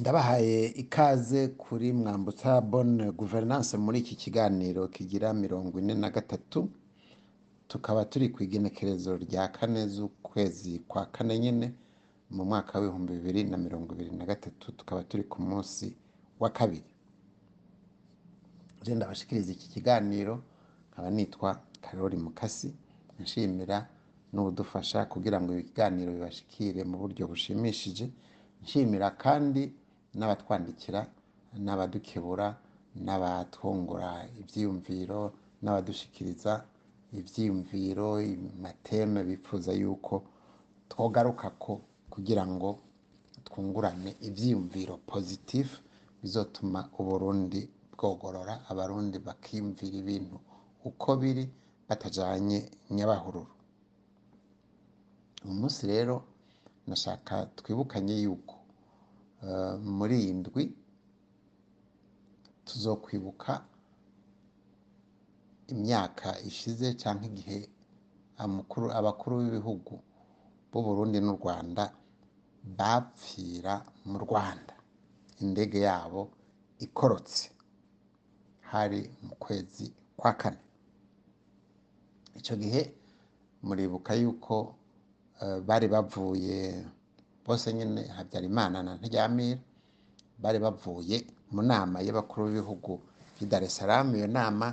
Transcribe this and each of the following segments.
ndabahaye ikaze kuri mwambutsa bonne guverinance muri iki kiganiro kigira mirongo ine na gatatu tukaba turi ku igenekerezo rya kane z'ukwezi kwa kane nyine mu mwaka w'ibihumbi bibiri na mirongo ibiri na gatatu tukaba turi ku munsi wa kabiri. Je ndabashikiriza iki kiganiro nkaba nitwa karori mukasi nshimira n'ubudufasha kugira ngo ibiganiro bibashikire mu buryo bushimishije nshimira kandi n'abatwandikira n'abadukebura n'abatwungura ibyiyumviro n'abadushikiriza ibyiyumviro amateme bifuza yuko twogaruka ko kugira ngo twungurane ibyiyumviro pozitifu bizotuma uburundi bwogorora abarundi bakiyumvira ibintu uko biri batajanye nyabahururu. Uyu munsi rero nashaka twibukanye yuko muri iyi ndwi tuzokwibuka imyaka ishize cyangwa igihe abakuru b'ibihugu b'u Burundi n'u Rwanda bapfira mu Rwanda. Indege yabo ikorotse. Hari mu kwezi kwa kane. Icyo gihe muribuka yuko eh, bari bavuye bose nyine Habyarimana na Ntiryamira bari bavuye mu nama y'abakuru b'ibihugu by'i Dar iyo nama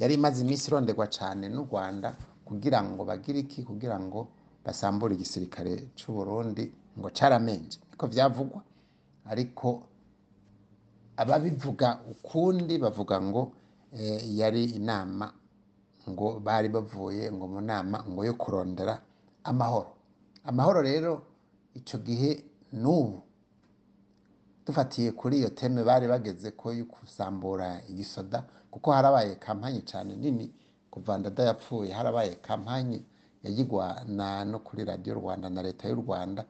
yari imaze iminsi ironderwa cyane n'u Rwanda kugira ngo bagire iki? Kugira ngo basambure igisirikare cy'u Burundi ngo caramenje. Niko vyavugwa. Ariko ababivuga ukundi bavuga ngo eh, yari inama ngo bari bavuye ngo mu nama ngo yo kurondera amahoro. Amahoro rero icyo gihe n'ubu dufatiye kuri iyo teme bari bageze ko yo gusambura igisoda kuko harabaye kampanye cyane nini kuva ndada yapfuye. Harabaye kampanye yagirwa na no kuri radiyo rwanda na leta y'u rwanda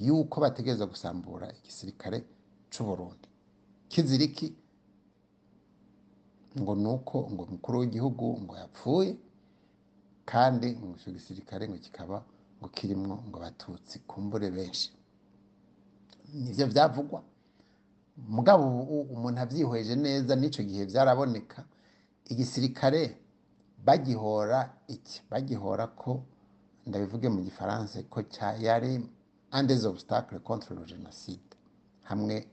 yuko bategereza gusambura igisirikare cy'u Burundi kiziriki ngo nuko ngo umukuru w'igihugu ngo yapfuye kandi ngo icyo gisirikare ngo kikaba kirimwo ngo abatutsi kumbure benshi. Nivyo vyavugwa. Mugabo umuntu avyihweje neza n'ico gihe vyaraboneka igisirikare bagihora iki? Bagihora ko ndabivuge mu gifaransa ko ca yari un des obstacles contre le génocide hamwe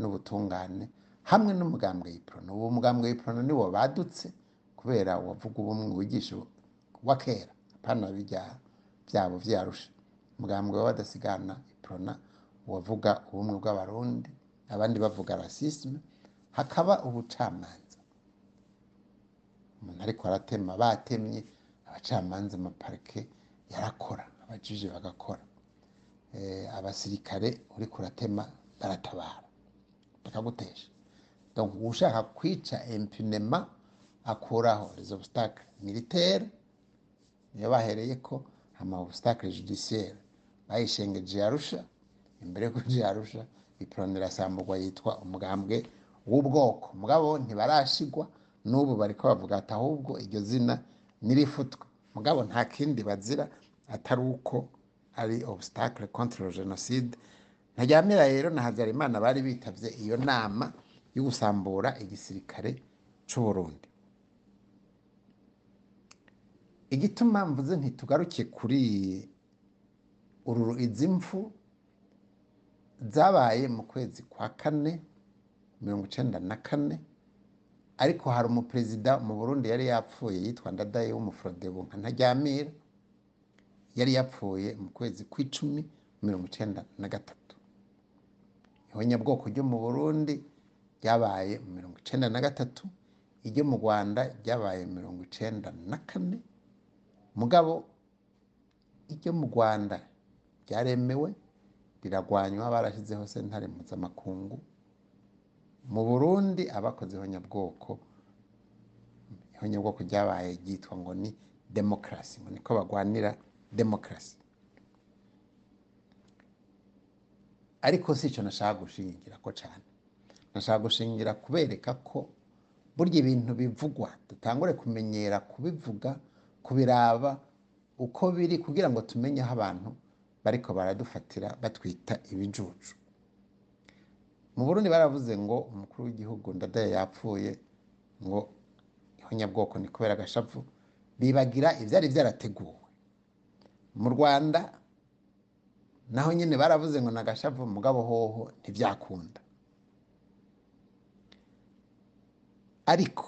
n'ubutungane hamwe n'umugambwe w'iprono uwo mugambwe w'iprono niwo badutse kubera wavuga ubumwe wigisha wa kera. Apana bijya byabo vyarusha umugambwe w'abadasigana iprona wavuga ubumwe bw'abarundi abandi bavuga rasisme hakaba ubucamanza. Umuntu ariko aratema batemye abacamanza amaparike yarakora abajije bagakora. Eh, abasirikare uriko uratema baratabara. Bakagutesha donc ushaka kwica impunema akuraho. Les obstacles militaires niyo bahereye ko ama obstacle judiciaire bayishengeje yarusha imbere yo kuja yarusha iprone irasamburwa yitwa umugambwe w'ubwoko mugabo ntibarashigwa n'ubu bariko bavuga ati ahubwo iryo zina nirifutwe. Mugabo nta kindi bazira atari uko ari obstacle contre le génocide ntaryamira rero na Habyarimana bari bitavye iyo nama yo gusambura igisirikare c'u Burundi igituma mvuze ntitugaruke kuri izi mfu zabaye mu kwezi kwa kane mirongo icenda na kane ariko hari umuperezida mu Burundi yari yapfuye yitwa Ndadaye w'umufrodebu nka Ntaryamira yari yapfuye mu kwezi kw'icumi mirongo icenda na gatatu. Ihonyabwoko ryo mu Burundi ryabaye mirongo icenda na gatatu iryo mu Rwanda ryabaye mirongo icenda na kane mugabo iryo mu Rwanda ryaremewe riragwanywa barashyizeho sentare mpuzamakungu. Mu Burundi abakoze ihonyabwoko ihonyabwoko ryabaye ryitwa ngo ni demokarasi ngo niko bagwanira demokarasi ariko si icyo nashaka gushingira ko cyane nashaka gushingira kubereka ko burya ibintu bivugwa dutangure kumenyera kubivuga kubiraba uko biri kugira ngo tumenye aho abantu bariko baradufatira batwita ibijuju. Mu burundi baravuze ngo umukuru w'igihugu ndadaye yapfuye ngo ihonyabwoko ni kubera agashavu bibagira ibyari byarateguwe mu rwanda naho nyine baravuze ngo ni agashavu mugabo hoho ntibyakunda ariko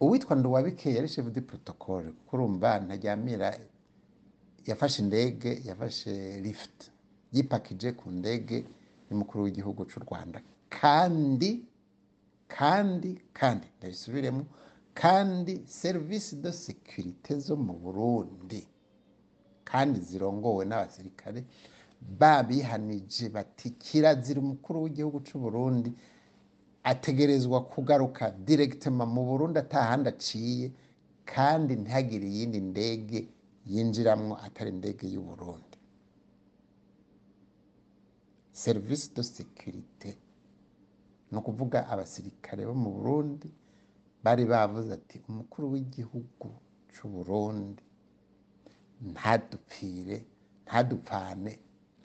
uwitwa nduwabike yari shefu di protocole kuko urumva ntajyamira yafashe indege yafashe lifuti yipakije ku ndege y'umukuru w'igihugu cy'u rwanda. Kandi kandi kandi ndabisubiremo kandi serivisi de sekirite zo mu burundi kandi zirongowe n'abasirikare babihanije bati kirazira umukuru w'igihugu cy'u burundi ategerezwa kugaruka diregitema mu burundi atahandi aciye kandi ntihagire iyindi ndege yinjiramo atari indege y'u burundi. Serivisi de sekirite ni ukuvuga abasirikare bo mu burundi bari bavuze ati umukuru w'igihugu cy'u burundi ntadupfire ntadupfane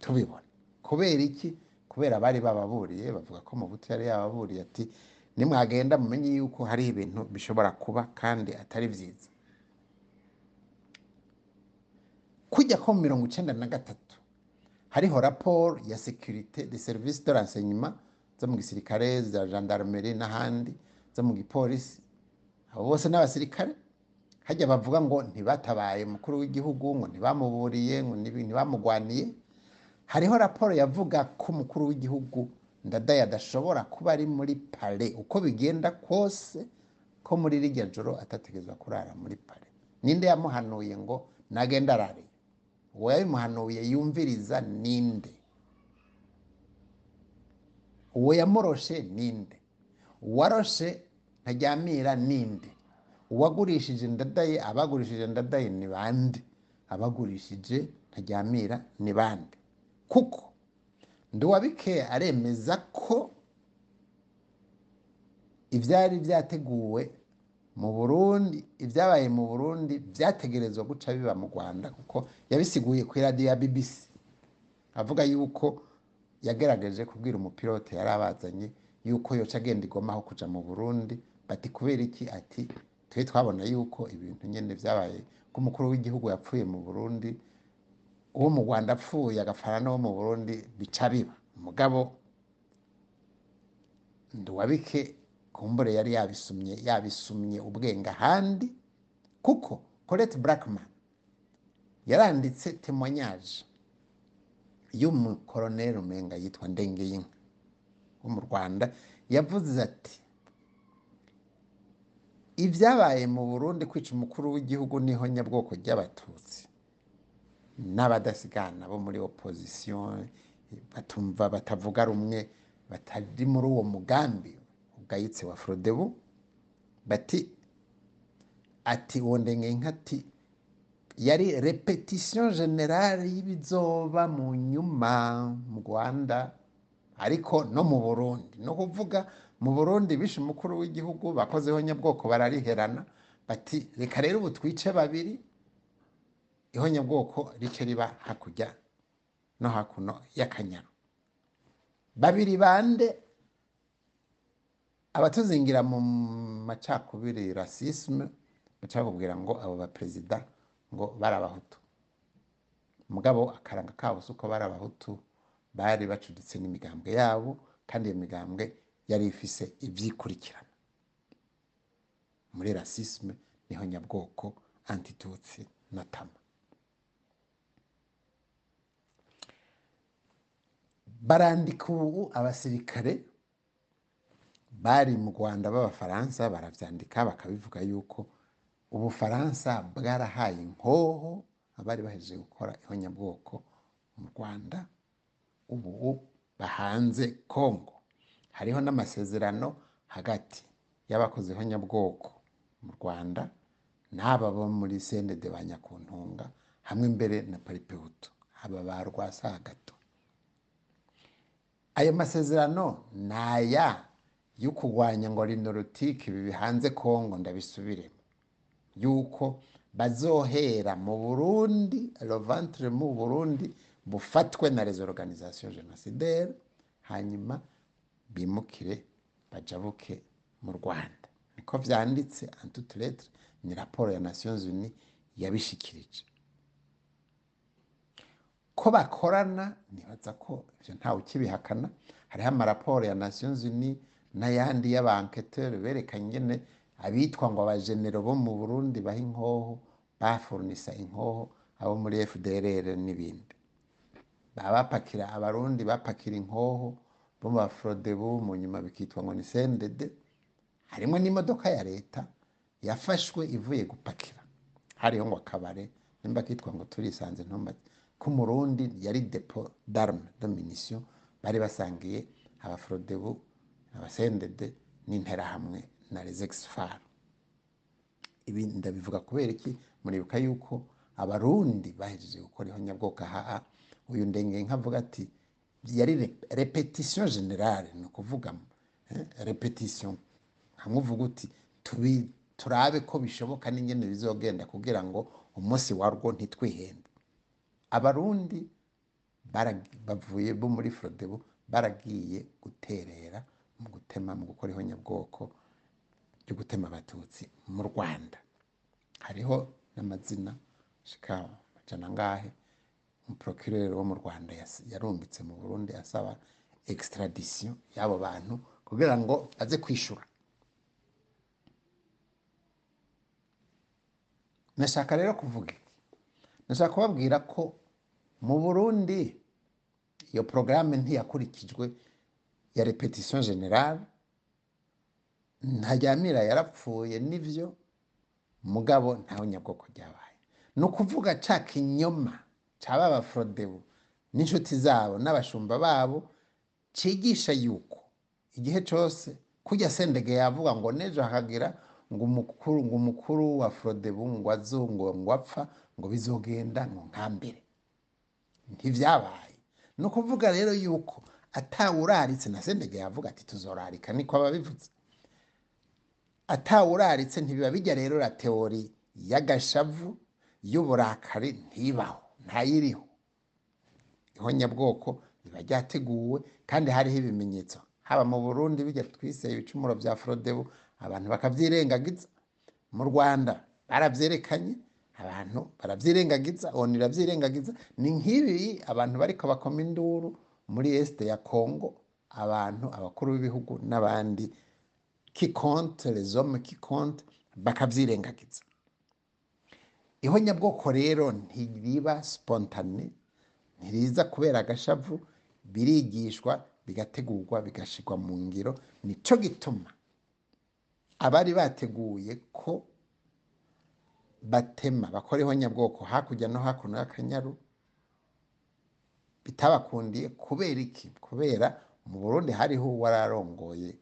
tubibona kubera iki? Kubera bari bababuriye bavuga ko mu buto yari yababuriye ati nimwagenda mumenye yuko hari ibintu bishobora kuba kandi atari byiza. Kujya ko mirongo icyenda na gatatu hariho raporo ya sekirite de serivisi de renseignement zo mu gisirikare za gendarmerie n'ahandi zo mu gipolisi. Abo bose n'abasirikare hajya bavuga ngo ntibatabaye umukuru w'igihugu ngo ntibamuburiye ngo ntibamugwaniye hariho raporo yavuga ko umukuru w'igihugu ndadaye adashobora kuba ari muri pale uko bigenda kose ko muri rirya joro atategerezwa kurara muri pale ninde yamuhanuye ngo nagenda arare? Uwo yabimuhanuye yumviriza ninde? Uwo yamuroshe ninde? Uwaroshe ntajyamira ninde? Uwagurishije ndadaye abagurishije ndadaye ni bande? Abagurishije ntajyamira ni bande? Kuko nduwabike aremeza ko ibyari byateguwe mu burundi ibyabaye mu burundi byategerezwa guca biba mu rwanda kuko yabisiguye ku iradiyo ya bbc avuga yuko yagerageje kubwira umupilote yari abazanye yuko yoca agenda igoma aho kuja mu burundi bati kubera iki? Ati twe twabona yuko ibintu nyine byabaye ko umukuru w'igihugu yapfuye mu burundi uwo mu rwanda apfuye agafana n'uwo mu burundi bica biba. Umugabo nduwabike kumbure yari yabisumye yabisumye ubwenge ahandi kuko colette blackman yaranditse temoignage y'umukoroneri umenga yitwa ndengeyinka wo mu rwanda yavuze ati ibyabaye mu burundi kwica umukuru w'igihugu ni ho nyabwoko ry'abatutsi. N'abadasigana bo muri opozisiyo batumva batavuga rumwe batari muri uwo mugambi ugayitse wa forodebu bati ati uwo ndengenka ati yari repetisiyo generale y'ibizoba mu nyuma mu rwanda ariko no mu burundi. No kuvuga mu burundi bishe umukuru w'igihugu bakozeho nyabwoko barariherana bati reka rero ubu twice babiri ihonyabwoko rice riba hakurya no hakuno y'akanyaru babiri bande abatuzingira mu macakubiri rasisme baca bakubwira ngo abo baperezida ngo bari abahutu. Mugabo akaranga kabo si uko bari abahutu bari bacuditse n'imigambwe yabo kandi iyo migambwe yari ifise ibyikurikirana muri rasisme ni ho nyabwoko antitutsi na tama. Barandika ubu abasirikare bari mu rwanda b'abafaransa barabyandika bakabivuga yuko ubufaransa bwarahaye inkoho abari bahejeje gukora ihonyabwoko mu rwanda. Ubu bahanze kongo hariho n'amasezerano hagati y'abakoze ihonyabwoko mu rwanda n'aba bo muri sendede ba nyakuntunga hamwe mbere na paripehutu aba ba rwasagato ayo masezerano ni aya yo kurwanya ngo rinorotike ibi bihanze kongo ndabisubiremo yuko bazohera mu burundi rovantire mu burundi bufatwe na les organisations génocidaires hanyuma bimukire bajabuke mu rwanda. Niko toute lettre ni raporo ya nations unies yabishikirije. Ko bakorana nibaza ko ivyo ntawe ukibihakana. Hariho amaraporo ya nations unies n'ayandi y'abanketeur berekanye ingene abitwa ngo abajenero bo mu burundi baha inkoho bafurnisa inkoho abo muri fdrr n'ibindi. Baba bapakira abarundi bapakira inkoho bo mu bafrodebu mu nyuma bikitwa ngo ni sendede. Harimo n'imodoka ya leta yafashwe ivuye gupakira. Hariho ngo akabare nimba kitwa ngo turisanze k'umurundi yari depo d'arme de munition bari basangiye abafrodebu abasendede n'interahamwe na les exfar ibi ndabivuga kubera iki? Muribuka yuko abarundi bahejeje gukora ihonyabwoko aha uyu ndenge nkavuga ati yari re- repetition generale ni ukuvuga eh, repetition hamwe uvuga uti turabe ko bishoboka n'ingene bizogenda kugira ngo umunsi warwo ntitwihende. Abarundi bavuye bo muri frodebu baragiye guterera mu gutema mu gukora ihonyabwoko ryo gutema abatutsi mu rwanda. Hariho n'amazina shika majana ngahe umuprokireri wo mu rwanda yarumbitse mu burundi asaba extradition y'abo bantu kugira ngo aze kwishura. Nashaka rero kuvuga nashaka kubabwira ko mu burundi iyo porogaramu ntiyakurikijwe ya repetition generale ntajyamira yarapfuye n'ibyo mugabo ntawe nyabwoko ryabaye ni ukuvuga ca kinyoma caba abafrodebu n'inshuti zabo n'abashumba babo cigisha yuko igihe cose kujya sendege yavuga ngo nejo hakagira ngo umukuru wa frodebu ngo azungo ngo apfa ngo bizogenda ngo nkambere ntivyabaye ni ukuvuga rero yuko atawuraritse na sendege yavuga ati tuzorarika. Niko ababivuze atawuraritse ntibiba bijya rero la teori y'agashavu y'uburakari ntibaho. Ntayiriho. Ihonyabwoko riba ryateguwe kandi hariho ibimenyetso. Haba mu burundi bijya twiseye ibicumuro bya frodebu abantu bakavyirengagiza mu rwanda baravyerekanye abantu baravyirengagiza onu iravyirengagiza ni nk'ibi abantu bariko bakoma induru muri este ya congo abantu abakuru b'ibihugu n'abandi. Les hommes qui compte bakavyirengagiza ihonyabwoko rero ntiriba spontane ntiriza kubera agashavu birigishwa bigategurwa bigashirwa mu ngiro. Nico gituma abari bateguye ko batema bakora ihonyabwoko hakurya no hakuno y'akanyaru bitabakundiye kubera iki? Kubera mu burundi hariho uwararongoye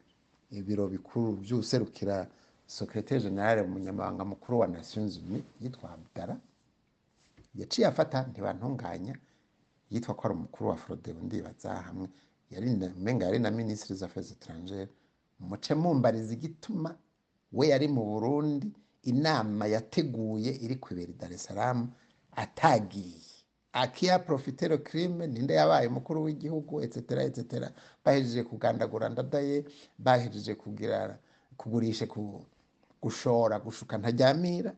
ibiro bikuru vy'userukira secretaire general umunyamabanga mukuru wa nations unies yitwa abdara yaciye afata ntibantunganya yitwa ko ari umukuru wa frodebu ndibaza hamwe. Umenga yari na ministre des affaires étrangères. Muce mumbariza igituma we yari mu burundi inama yateguye iri kwibera i dar es atagiye. Akiya profitero crime ninde yabaye umukuru w'igihugu etc etc bahejeje kugandagura ndadaye bahejeje kugira kugurisha ku, gushora gushuka ntajyamira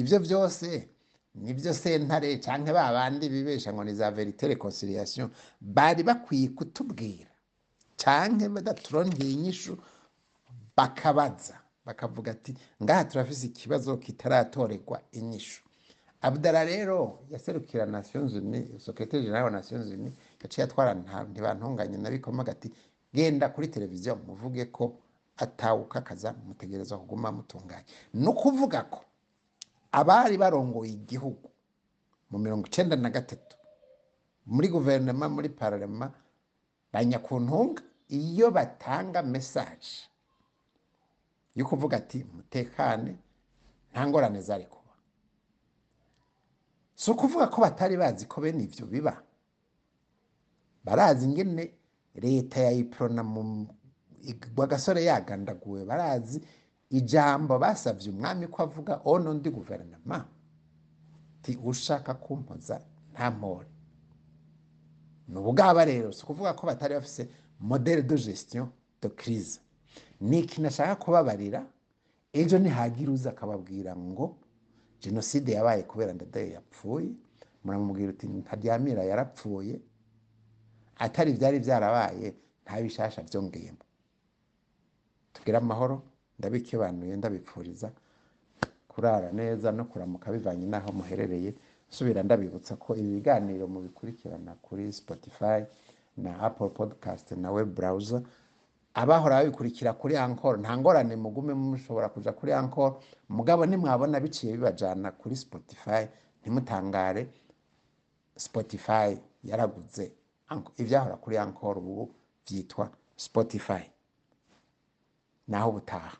ibyo byose ni byo sentare canke ba bandi bibesha ngo ni za verite reconciliation bari bakwiye kutubwira. Canke badaturonkeye inyishu bakabaza. Bakavuga ati ngaha turafise ikibazo kitaratorerwa inyishu. Abdara rero yaserukira nations unies secretaire general wa nations unies yaciye atwara ntibantunganye nabikomaga ati genda kuri televiziyo muvuge ko atawukakaza mutegereza kuguma mutunganye ni ukuvuga ko abari barongoye igihugu mu mirongo icenda na gatatu muri guverinoma muri pararema banyakuntunga iyo batanga mesaje yo kuvuga ati mutekane nta ngorane zari kuba. Si ukuvuga ko batari bazi ko bene ivyo biba. Barazi ingene leta ya iprona mu gasore yagandaguwe barazi ijambo basavye umwami ko avuga ono ndi guverinoma. Ti ushaka kumpoza nta mpore. Ni ubugaba rero si ukuvuga ko batari bafise modele de gestion de crise. Ni ikintu ashaka kubabarira ejo nihagira uza akababwira ngo jenoside yabaye kubera ndadaye yapfuye. Muramubwira uti ntaryamira yarapfuye atari byari byarabaye nta bishasha byongeyemo. Tubwire amahoro ndabikebanuye ndabipfuriza kurara neza no kuramuka bivanye n'aho muherereye. Subira ndabibutsa ko ibi biganiro mubikurikirana kuri spotify na apple podcast na web browser abahora babikurikira kuri ankoro nta ngorane mugume mushobora kuja kuri ankoro mugabo nimwabona biciye bibajana kuri spotify ntimutangare. Spotify yaraguze Anko- ivyahora kuri ankoro ubu vyitwa spotify. Naho ubutaha.